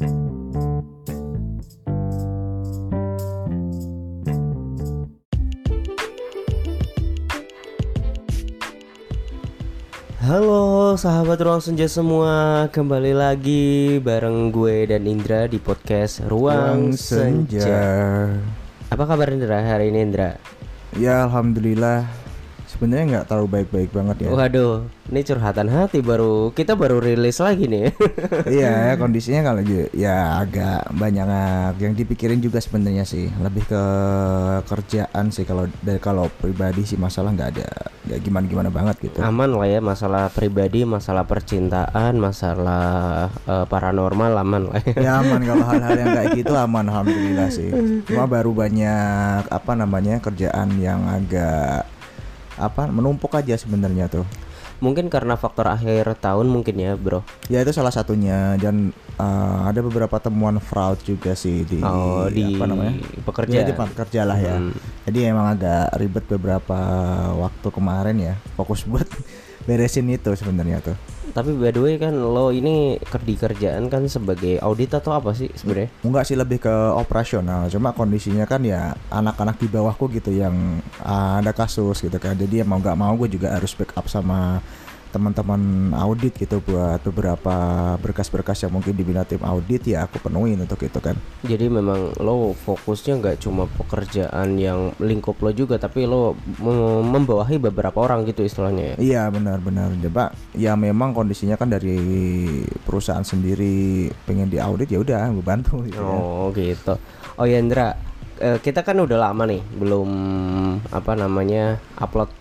Halo sahabat ruang senja semua, kembali lagi bareng gue dan Indra di podcast Ruang, senja. Apa kabar Indra hari ini Indra? Ya alhamdulillah sebenarnya nggak terlalu baik-baik banget ya. Waduh, ini curhatan hati baru kita baru rilis lagi nih. iya kondisinya kalau ya agak banyak yang dipikirin juga sebenarnya sih lebih ke kerjaan sih kalau dari kalau pribadi sih masalah nggak ada nggak gimana gimana banget gitu. Aman lah ya masalah pribadi, masalah percintaan, masalah uh, paranormal aman lah. Ya. ya aman kalau hal-hal yang kayak gitu aman alhamdulillah sih. Cuma baru banyak apa namanya kerjaan yang agak apa menumpuk aja sebenarnya tuh. Mungkin karena faktor akhir tahun mungkin ya bro. Ya itu salah satunya. Dan uh, ada beberapa temuan fraud juga sih di, oh, di apa namanya? pekerja. Ya, di pekerja lah ya. Hmm. jadi emang agak ribet beberapa waktu kemarin ya fokus buat beresin itu sebenarnya tuh tapi by the way kan lo ini di kerjaan kan sebagai audit atau apa sih sebenarnya? Enggak sih lebih ke operasional. Cuma kondisinya kan ya anak-anak di bawahku gitu yang ada kasus gitu kan. Jadi ya mau nggak mau gue juga harus backup sama teman-teman audit gitu buat beberapa berkas-berkas yang mungkin dibina tim audit ya aku penuhin untuk itu kan jadi memang lo fokusnya nggak cuma pekerjaan yang lingkup lo juga tapi lo membawahi beberapa orang gitu istilahnya ya iya benar-benar coba ya memang kondisinya kan dari perusahaan sendiri pengen diaudit ya udah gue bantu gitu ya. oh ya. gitu oh ya Indra eh, kita kan udah lama nih belum apa namanya upload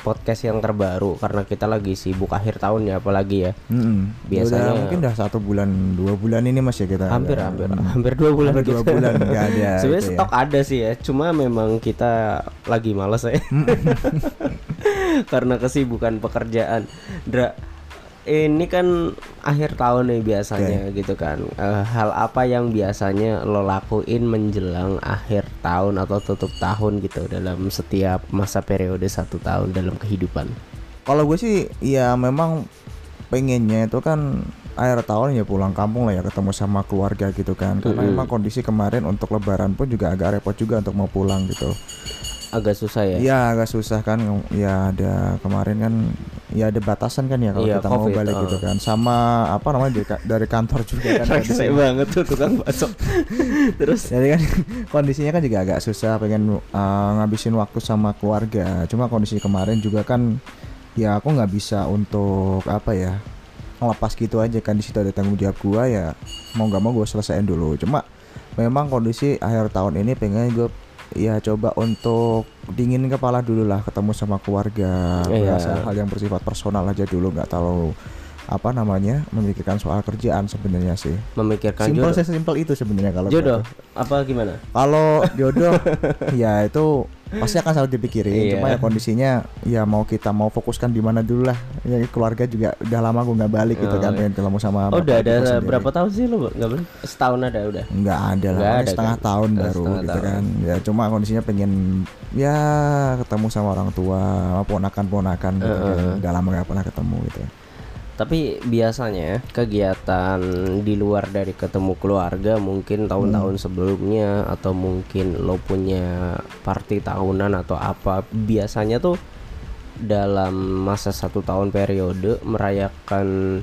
podcast yang terbaru karena kita lagi sibuk akhir tahun ya apalagi ya. Mm-hmm. Biasanya udah, mungkin udah satu bulan dua bulan ini mas ya kita. Hampir ada. hampir hampir dua bulan. Hampir dua bulan nggak ada. Sebenarnya gitu ya. stok ya. ada sih ya, cuma memang kita lagi males ya. karena kesibukan pekerjaan. Dra, ini kan akhir tahun nih biasanya okay. gitu kan. Uh, hal apa yang biasanya lo lakuin menjelang akhir tahun atau tutup tahun gitu dalam setiap masa periode satu tahun dalam kehidupan? Kalau gue sih ya memang pengennya itu kan akhir tahun ya pulang kampung lah ya ketemu sama keluarga gitu kan. Karena mm -hmm. memang kondisi kemarin untuk lebaran pun juga agak repot juga untuk mau pulang gitu agak susah ya? Iya agak susah kan ya ada kemarin kan ya ada batasan kan ya kalau iya, kita COVID, mau balik uh. gitu kan. Sama apa namanya dari, dari kantor juga kan. Saya banget tuh tukang bakso. Terus? Jadi kan kondisinya kan juga agak susah pengen uh, ngabisin waktu sama keluarga. Cuma kondisi kemarin juga kan ya aku nggak bisa untuk apa ya ngelepas gitu aja kan di situ ada tanggung jawab gua ya mau nggak mau gue selesaiin dulu. Cuma memang kondisi akhir tahun ini pengen gue ya coba untuk dingin kepala dulu lah ketemu sama keluarga iya. hal yang bersifat personal aja dulu nggak terlalu apa namanya memikirkan soal kerjaan sebenarnya sih memikirkan simpel saya simpel itu sebenarnya kalau jodoh apa gimana kalau jodoh ya itu pasti akan selalu dipikirin iya. cuma ya kondisinya ya mau kita mau fokuskan di mana dulu lah ya keluarga juga udah lama gue nggak balik gitu oh, gitu kan iya. pengen ketemu sama oh, udah ada sendiri. berapa tahun sih lo nggak balik setahun ada udah nggak ada lah ada, setengah kan? tahun baru setengah gitu tahun. kan ya cuma kondisinya pengen ya ketemu sama orang tua ponakan ponakan gitu uh, kan. udah lama gak pernah ketemu gitu tapi biasanya kegiatan di luar dari ketemu keluarga mungkin tahun-tahun hmm. sebelumnya atau mungkin lo punya party tahunan atau apa biasanya tuh dalam masa satu tahun periode merayakan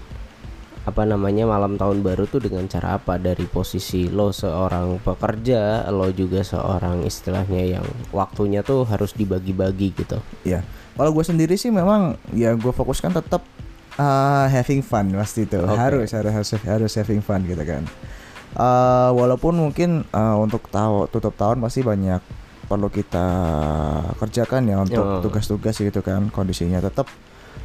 apa namanya malam tahun baru tuh dengan cara apa? Dari posisi lo seorang pekerja lo juga seorang istilahnya yang waktunya tuh harus dibagi-bagi gitu. Ya kalau gue sendiri sih memang ya gue fokuskan tetap uh, having fun pasti itu. Okay. harus harus harus harus having fun gitu kan. Uh, walaupun mungkin uh, untuk tahu tutup tahun pasti banyak perlu kita kerjakan ya untuk tugas-tugas gitu kan kondisinya tetap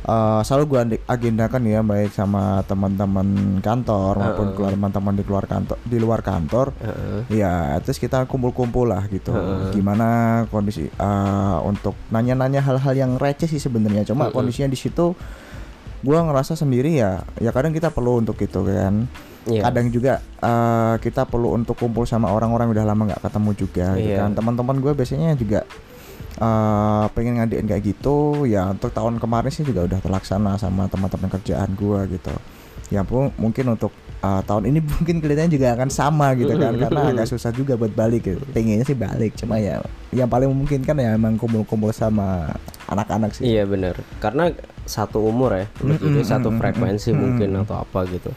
uh, selalu gue agendakan ya baik sama teman-teman kantor uh, maupun keluar teman-teman di luar kantor di luar kantor. Uh, ya terus kita kumpul-kumpul lah gitu. Uh, gimana kondisi uh, untuk nanya-nanya hal-hal yang receh sih sebenarnya. Cuma uh, kondisinya di situ gue ngerasa sendiri ya ya kadang kita perlu untuk itu kan yeah. kadang juga uh, kita perlu untuk kumpul sama orang-orang udah lama nggak ketemu juga yeah. gitu iya. kan teman-teman gue biasanya juga uh, pengen ngadain kayak gitu ya untuk tahun kemarin sih juga udah terlaksana sama teman-teman kerjaan gue gitu ya pun mungkin untuk uh, tahun ini mungkin kelihatannya juga akan sama gitu kan karena agak susah juga buat balik gitu. Pengennya sih balik cuma ya yang paling memungkinkan ya emang kumpul-kumpul sama anak-anak sih. Iya benar. Karena satu umur ya, Mm-mm, jadi satu frekuensi mm-mm. mungkin atau apa gitu.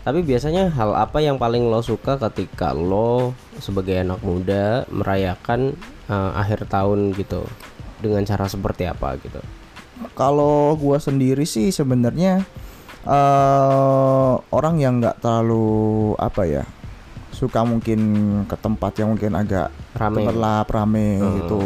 Tapi biasanya hal apa yang paling lo suka ketika lo sebagai anak muda merayakan eh, akhir tahun gitu dengan cara seperti apa gitu? Kalau gua sendiri sih sebenarnya eh orang yang nggak terlalu apa ya suka mungkin ke tempat yang mungkin agak Rame. gemerlap rame Hmm. gitu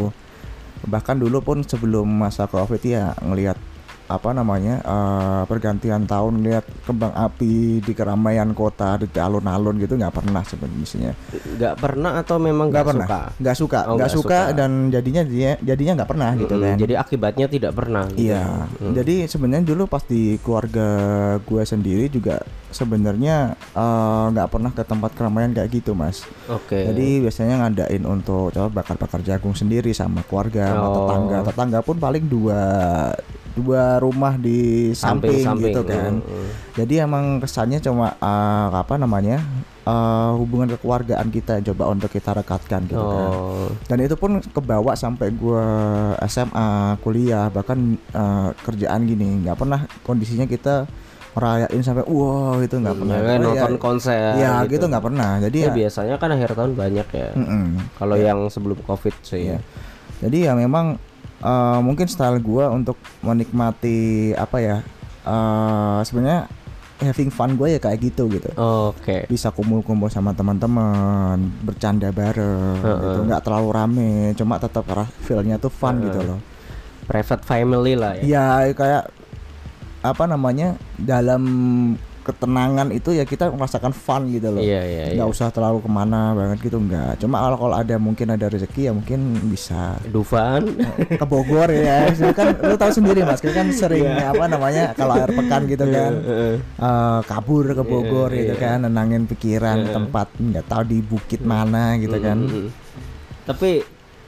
bahkan dulu pun sebelum masa covid ya ngelihat apa namanya eh, pergantian tahun lihat kembang api di keramaian kota di alun-alun gitu nggak pernah sebenarnya Nggak pernah atau memang nggak pernah suka? nggak suka Oh, nggak suka, suka. dan jadinya dia jadinya nggak pernah gitu Mm-mm, kan Jadi akibatnya tidak pernah. Gitu. Iya, Mm. jadi sebenarnya dulu pas di keluarga gue sendiri juga sebenarnya eh, nggak pernah ke tempat keramaian kayak gitu mas. Oke. Jadi biasanya ngadain untuk coba bakar-bakar jagung sendiri sama keluarga, sama Oh. tetangga. Tetangga pun paling dua dua rumah di samping, samping-samping. gitu kan. Mm, mm. Jadi emang kesannya cuma eh, apa namanya eh, hubungan kekeluargaan kita coba untuk kita rekatkan gitu kan Oh. dan itu pun kebawa sampai gua SMA kuliah bahkan eh, kerjaan gini nggak pernah kondisinya kita merayain sampai wow itu nggak pernah Ya kan, Cuma nonton ya, konser ya gitu nggak pernah jadi Ya, ya, biasanya kan akhir tahun banyak ya. mm-mm. Kalau yang sebelum covid sih. Iya. jadi ya memang eh, mungkin style gua untuk menikmati apa ya eh, sebenarnya having fun gue ya kayak gitu gitu. Oke. bisa kumpul-kumpul sama teman-teman bercanda bareng gitu. Nggak terlalu rame cuma tetap feelnya tuh fun gitu loh. Private family lah ya. ya kayak apa namanya dalam ketenangan itu ya kita merasakan fun gitu loh Iya iya iya. nggak usah terlalu ke mana banget gitu nggak cuma kalau kalau ada mungkin ada rezeki ya mungkin bisa Dufan. ke Bogor ya kan lu tahu sendiri mas kita kan sering Iya. apa namanya kalau air pekan gitu kan Heeh. eh, kabur ke Bogor Iya, gitu iya. kan nenangin pikiran tempat nggak tahu di bukit mana gitu kan Mm-mm. Tapi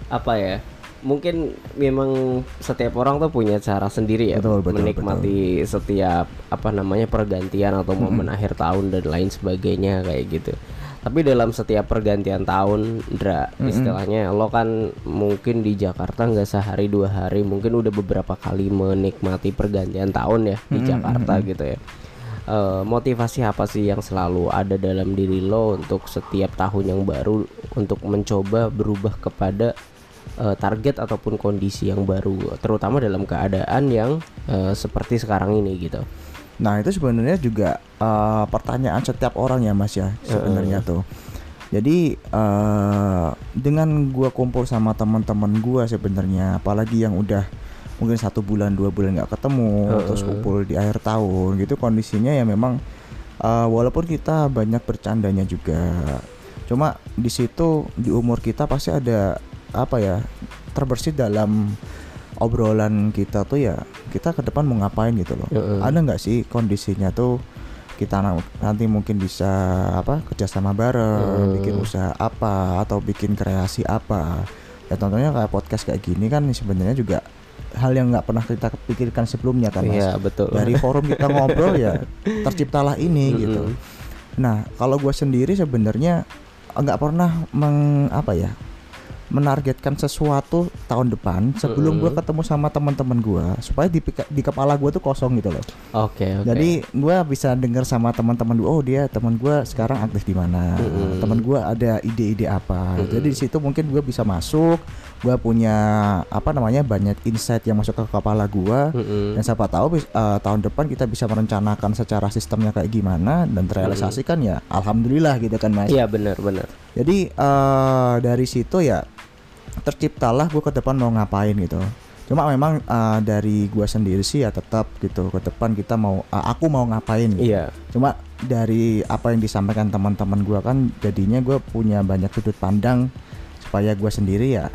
apa ya? Mungkin memang setiap orang tuh punya cara sendiri ya Betul, betul, menikmati setiap apa namanya pergantian atau momen akhir tahun dan lain sebagainya kayak gitu. Tapi dalam setiap pergantian tahun, Dra, istilahnya lo kan mungkin di Jakarta nggak sehari dua hari, mungkin udah beberapa kali menikmati pergantian tahun ya di Jakarta gitu ya. Eh, motivasi apa sih yang selalu ada dalam diri lo untuk setiap tahun yang baru untuk mencoba berubah kepada eh, target ataupun kondisi yang baru terutama dalam keadaan yang eh, seperti sekarang ini gitu. Nah itu sebenarnya juga eh, pertanyaan setiap orang ya mas ya sebenarnya tuh. Jadi eh, dengan gua kumpul sama teman-teman gua sebenarnya, apalagi yang udah mungkin satu bulan dua bulan nggak ketemu, terus kumpul di akhir tahun gitu kondisinya ya memang eh, walaupun kita banyak bercandanya juga, cuma di situ di umur kita pasti ada apa ya terbersit dalam obrolan kita tuh ya kita ke depan mau ngapain gitu loh. Heeh. ada nggak sih kondisinya tuh kita na- nanti mungkin bisa apa kerjasama bareng bikin usaha apa atau bikin kreasi apa. Ya tentunya kayak podcast kayak gini kan sebenarnya juga hal yang nggak pernah kita pikirkan sebelumnya kan mas. Iya betul. Dari forum kita ngobrol ya terciptalah ini gitu. Nah kalau gue sendiri sebenarnya nggak pernah meng apa ya menargetkan sesuatu tahun depan sebelum gue ketemu sama teman-teman gue supaya di, di kepala gue tuh kosong gitu loh. Oke oke. Jadi gue bisa dengar sama teman-teman gue oh dia teman gue sekarang aktif di mana teman gue ada ide-ide apa. Jadi di situ mungkin gue bisa masuk gue punya apa namanya banyak insight yang masuk ke kepala gue Mm-mm. dan siapa tahu eh, tahun depan kita bisa merencanakan secara sistemnya kayak gimana dan terrealisasikan ya alhamdulillah gitu kan mas. Iya benar benar. Jadi eh, dari situ ya terciptalah gue ke depan mau ngapain gitu cuma memang eh, dari gue sendiri sih ya tetap gitu ke depan kita mau eh, aku mau ngapain gitu. iya cuma dari apa yang disampaikan teman-teman gue kan jadinya gue punya banyak sudut pandang supaya gue sendiri ya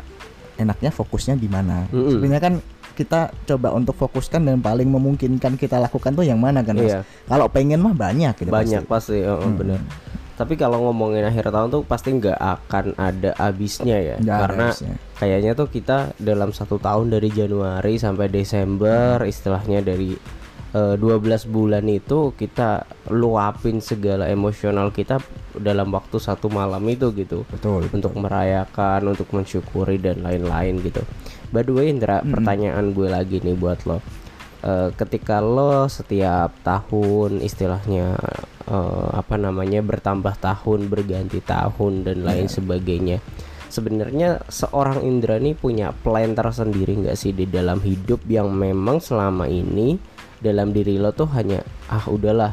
enaknya fokusnya di mana Mm-mm. sebenarnya kan kita coba untuk fokuskan dan paling memungkinkan kita lakukan tuh yang mana kan Mas? Iya. kalau pengen mah banyak gitu banyak pasti. pasti, oh, oh, benar tapi kalau ngomongin akhir tahun tuh pasti nggak akan ada habisnya ya. Ada karena habisnya. kayaknya tuh kita dalam satu tahun dari Januari sampai Desember istilahnya dari eh, 12 bulan itu kita luapin segala emosional kita dalam waktu satu malam itu gitu. Betul untuk merayakan untuk mensyukuri dan lain-lain gitu. By the way Indra pertanyaan gue lagi nih buat lo. Eh, ketika lo setiap tahun istilahnya eh, apa namanya bertambah tahun berganti tahun dan lain sebagainya. Sebenarnya seorang Indra nih punya plan tersendiri nggak sih di dalam hidup yang memang selama ini dalam diri lo tuh hanya ah udahlah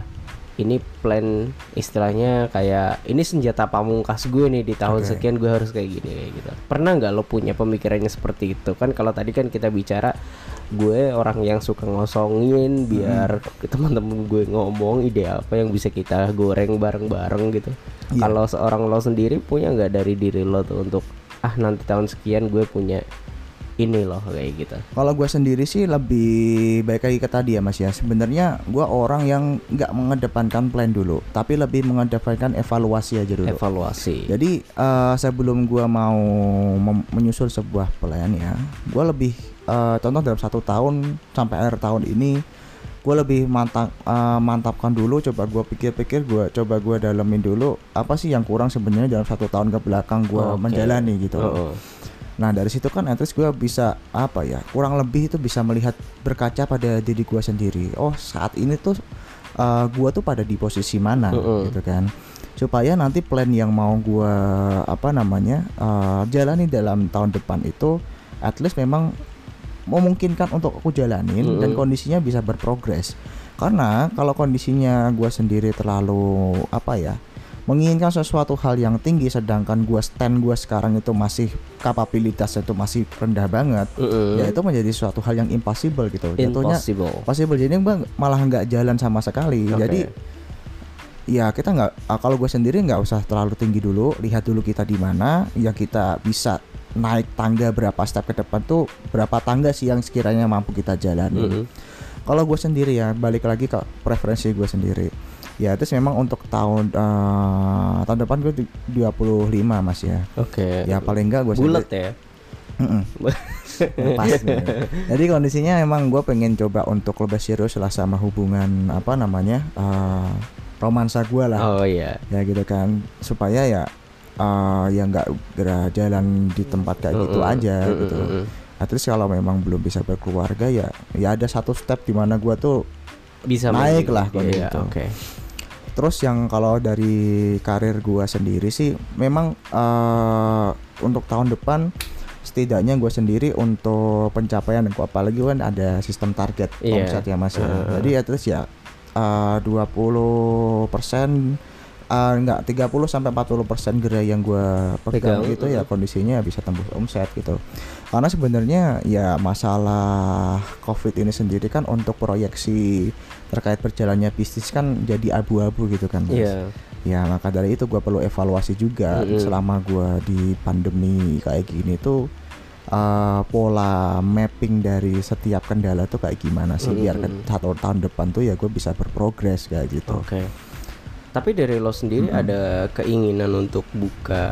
ini plan istilahnya kayak ini senjata pamungkas gue nih di tahun Oke. sekian gue harus kayak gini kayak gitu. Pernah nggak lo punya pemikirannya seperti itu? Kan kalau tadi kan kita bicara gue orang yang suka ngosongin biar teman-teman gue ngomong ide apa yang bisa kita goreng bareng-bareng gitu Iya. kalau seorang lo sendiri punya nggak dari diri lo tuh untuk ah nanti tahun sekian gue punya ini loh kayak gitu Kalau gue sendiri sih lebih baik lagi ke tadi ya mas ya. Sebenarnya gue orang yang nggak mengedepankan plan dulu, tapi lebih mengedepankan evaluasi aja dulu. evaluasi Jadi eh, sebelum gue mau menyusun sebuah plan ya, gue lebih eh, contoh dalam satu tahun sampai akhir tahun ini, gue lebih mantap eh, mantapkan dulu. Coba gue pikir-pikir, gue coba gue dalemin dulu apa sih yang kurang sebenarnya dalam satu tahun ke belakang gue Oke. menjalani gitu. Oh, oh. Nah dari situ kan at least gue bisa apa ya kurang lebih itu bisa melihat berkaca pada diri gue sendiri. Oh saat ini tuh uh, gue tuh pada di posisi mana Mm-mm. gitu kan. Supaya nanti plan yang mau gue apa namanya uh, jalani dalam tahun depan itu at least memang memungkinkan untuk aku jalanin dan Mm-mm. kondisinya bisa berprogres. Karena kalau kondisinya gue sendiri terlalu apa ya menginginkan sesuatu hal yang tinggi sedangkan gua stand gua sekarang itu masih kapabilitasnya itu masih rendah banget Mm-mm. ya itu menjadi suatu hal yang impossible gitu jatuhnya impossible possible jadi malah nggak jalan sama sekali Oke. jadi ya kita nggak kalau gue sendiri nggak usah terlalu tinggi dulu lihat dulu kita di mana yang kita bisa naik tangga berapa step ke depan tuh berapa tangga sih yang sekiranya mampu kita jalani. Mm-mm. kalau gue sendiri ya balik lagi ke preferensi gue sendiri. Ya terus memang untuk tahun eh, tahun depan gue di- 25 mas ya. Oke. Ya paling enggak gue bulat ya? Mm-mm. pas gitu. jadi kondisinya emang gue pengen coba untuk lebih serius lah sama hubungan apa namanya eh, romansa gue lah. Oh iya. Ya gitu kan. Supaya ya eh, ya nggak jalan di tempat kayak gitu Mm-mm. aja Mm-mm, gitu mm-mm. At least kalau memang belum bisa berkeluarga ya ya ada satu step di mana gue tuh bisa Naik lah kalau Iya, gitu. oke Terus yang kalau dari karir gua sendiri sih memang eh, untuk tahun depan setidaknya gue sendiri untuk pencapaian gua apalagi kan ada sistem target Iya. omset ya mas. Heeh. Jadi ya terus ya eh, 20 persen eh, enggak 30 sampai 40 persen gerai yang gua pegang, itu ya kondisinya bisa tembus omset gitu. Karena sebenarnya ya masalah covid ini sendiri kan untuk proyeksi terkait berjalannya bisnis kan jadi abu-abu gitu kan Mas. iya Ya maka dari itu gua perlu evaluasi juga Mm-mm. selama gua di pandemi kayak gini tuh eh, pola mapping dari setiap kendala tuh kayak gimana sih biar ke Mm-mm. satu tahun depan tuh ya gue bisa berprogres kayak gitu. oke tapi dari lo sendiri Mm-mm. ada keinginan untuk buka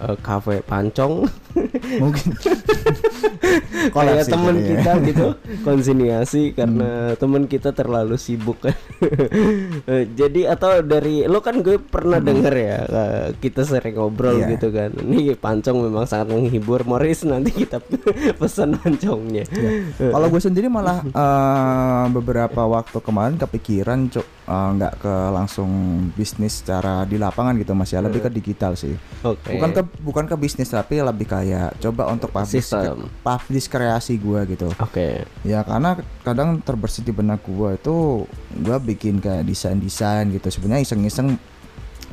eh, kafe pancong? Mungkin. Kayak itu ya. kita gitu konsiniasi karena temen kita terlalu sibuk. Kan Eh, jadi atau dari lo kan gue pernah denger ya eh, kita sering ngobrol Iya. gitu kan. Ini pancong memang sangat menghibur. Morris nanti kita pesan pancongnya. Kalau gue sendiri malah eh, beberapa waktu kemarin kepikiran cuk eh, nggak ke langsung bisnis secara di lapangan gitu mas ya lebih ke digital sih. oke Bukan ke bukan ke bisnis tapi lebih kayak coba untuk publish Sistem. publish kreasi gue gitu. oke Ya karena kadang terbersit di benak gue itu gue bikin kayak desain desain gitu sebenarnya iseng-iseng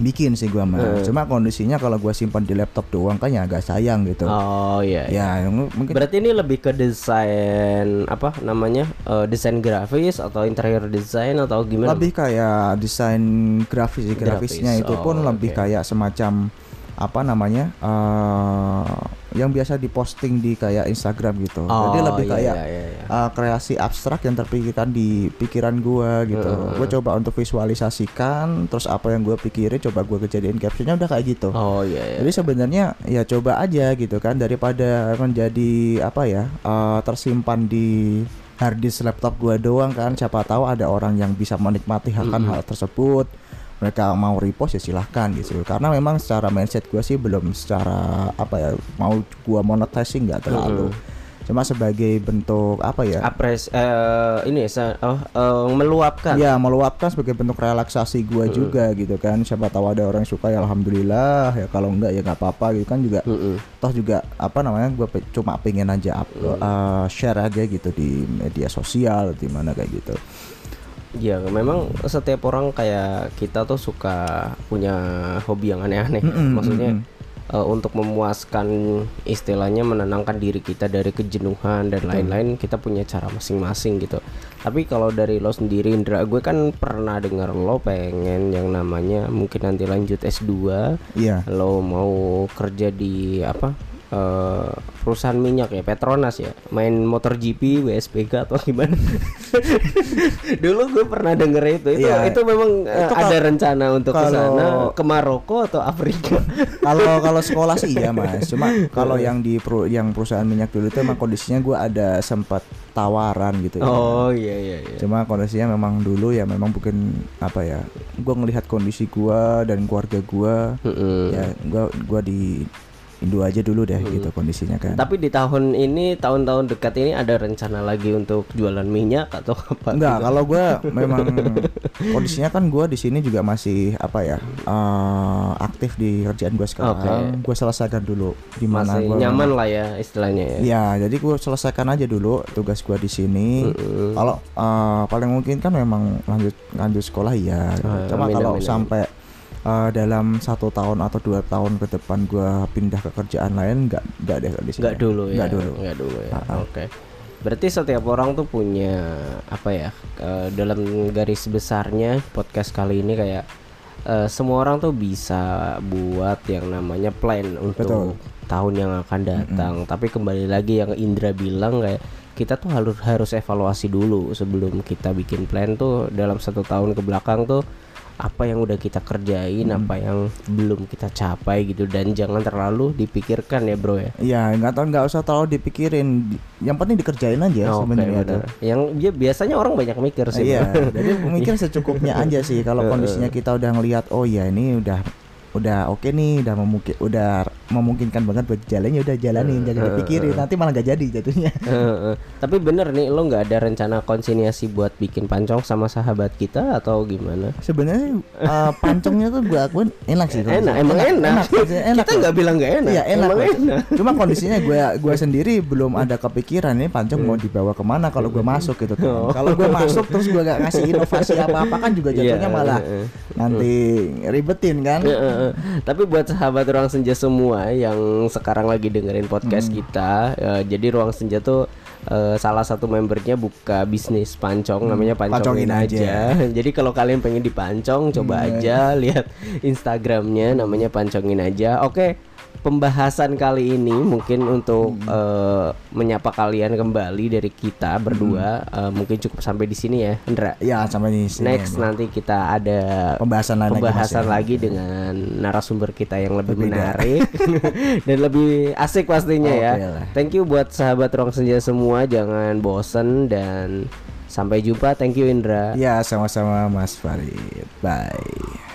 bikin sih gue mah. Hmm. Cuma kondisinya kalau gue simpan di laptop doang kan ya agak sayang gitu. oh iya, iya. Ya mungkin Berarti ini lebih ke desain apa namanya eh, desain grafis atau interior design atau gimana? lebih kayak desain grafis sih Grafis, grafisnya itu pun oh, lebih kayak semacam apa namanya eh yang biasa diposting di kayak Instagram gitu jadi Oh, lebih iya, kayak iya, iya, iya. eh, kreasi abstrak yang terpikirkan di pikiran gua gitu Heeh. gue coba untuk visualisasikan terus apa yang gue pikirin coba gue kejadian captionnya udah kayak gitu Oh iya, iya. jadi sebenarnya ya coba aja gitu kan daripada menjadi apa ya eh, tersimpan di harddisk laptop gua doang kan siapa tahu ada orang yang bisa menikmati akan hal tersebut mereka mau repost ya silahkan gitu karena memang secara mindset gua sih belum secara apa ya mau gua monetizing nggak terlalu cuma sebagai bentuk apa ya apres eh, ini sa- oh, eh, meluapkan Ya meluapkan sebagai bentuk relaksasi gua juga gitu kan. Siapa tahu ada orang yang suka ya alhamdulillah ya kalau enggak ya nggak apa-apa gitu kan juga. Mm-mm. Toh juga apa namanya gua pe- cuma pengen aja upload, eh, share aja gitu di media sosial di mana kayak gitu. Ya memang setiap orang kayak kita tuh suka punya hobi yang aneh-aneh. Mm-mm, Maksudnya mm-mm. eh, untuk memuaskan istilahnya menenangkan diri kita dari kejenuhan dan lain-lain kita punya cara masing-masing gitu. Tapi kalau dari lo sendiri Indra, gue kan pernah dengar lo pengen yang namanya mungkin nanti lanjut S2, Iya. lo mau kerja di apa? Eh, perusahaan minyak ya Petronas ya main motor GP WSPK atau gimana dulu gue pernah denger itu itu Iya. itu memang eh, Itu ada rencana untuk ke sana ke Maroko atau Afrika Kalau kalau sekolah sih iya mas. Cuma kalau yang di peru- yang perusahaan minyak dulu itu emang kondisinya gua ada sempat tawaran gitu. ya. oh iya iya iya Cuma kondisinya memang dulu ya memang bukan apa ya. Gua ngelihat kondisi gua dan keluarga gua Mm-mm. ya gua gua di Indo aja dulu deh gitu kondisinya kan. tapi di tahun ini tahun-tahun dekat ini ada rencana lagi untuk jualan minyak atau apa Enggak, gitu? kalau gua memang kondisinya kan gua di sini juga masih apa ya eh, aktif di kerjaan gua sekarang. Gua selesaikan dulu di mana gua nyaman lah ya istilahnya ya Ya, jadi gue selesaikan aja dulu tugas gua di sini. Kalau eh, paling mungkin kan memang lanjut lanjut sekolah ya. Ah, Cuma kalau sampai eh, dalam satu tahun atau dua tahun ke depan gua pindah ke kerjaan lain, nggak nggak deh di sini. Nggak dulu ya. Nggak dulu. Nggak dulu ya. Oke. Berarti setiap orang tuh punya apa ya? eh, dalam garis besarnya podcast kali ini kayak eh, semua orang tuh bisa buat yang namanya plan untuk tahun yang akan datang. Tapi kembali lagi yang Indra bilang kayak kita tuh harus harus evaluasi dulu sebelum kita bikin plan tuh dalam satu tahun ke belakang tuh apa yang udah kita kerjain, apa yang belum kita capai gitu dan jangan terlalu dipikirkan ya bro ya. Iya, nggak tahu nggak usah terlalu dipikirin. Yang penting dikerjain aja Oke, sebenarnya benar. Yang dia biasanya orang banyak mikir sih. Iya, jadi mikir secukupnya aja sih. Kalau kondisinya kita udah ngelihat, oh ya ini udah udah oke nih, udah memungkin, udah memungkinkan banget buat jalan ya udah jalanin, jangan dipikirin. Nanti malah nggak jadi jatuhnya. Heeh. Tapi bener nih lo nggak ada rencana konsiniasi buat bikin pancong sama sahabat kita atau gimana? Sebenarnya eh, pancongnya tuh gue akuin enak sih. Enak, emang enak. maksudnya enak kita loh. nggak bilang nggak enak. Iya enak, Emang enak. Cuma kondisinya gue gua sendiri belum ada kepikiran ini pancong mau Hmm. dibawa ke mana kalau gue masuk gitu kan. Kalau gue masuk terus gue gak kasih inovasi apa-apa kan juga jatuhnya Oh. Iya, malah iya. nanti ribetin kan. Tapi buat sahabat ruang senja semua yang sekarang lagi dengerin podcast kita, eh, jadi ruang senja tuh eh, salah satu membernya suka bisnis pancong namanya pancongin, pancongin aja. aja. Jadi kalau kalian pengen dipancong coba aja lihat Instagramnya namanya pancongin aja. Oke. Pembahasan kali ini mungkin untuk eh, menyapa kalian kembali dari kita berdua eh, mungkin cukup sampai di sini ya, Indra. Ya sampai di sini. Next nanti kita ada Pembahasan lain lagi, Mas, pembahasan ya. lagi dengan narasumber kita yang lebih Berbeda. menarik dan lebih asik pastinya ya. Oke lah. Thank you buat sahabat ruang senja semua, jangan bosen dan sampai jumpa. Thank you Indra. Ya sama-sama Mas Farid. Bye.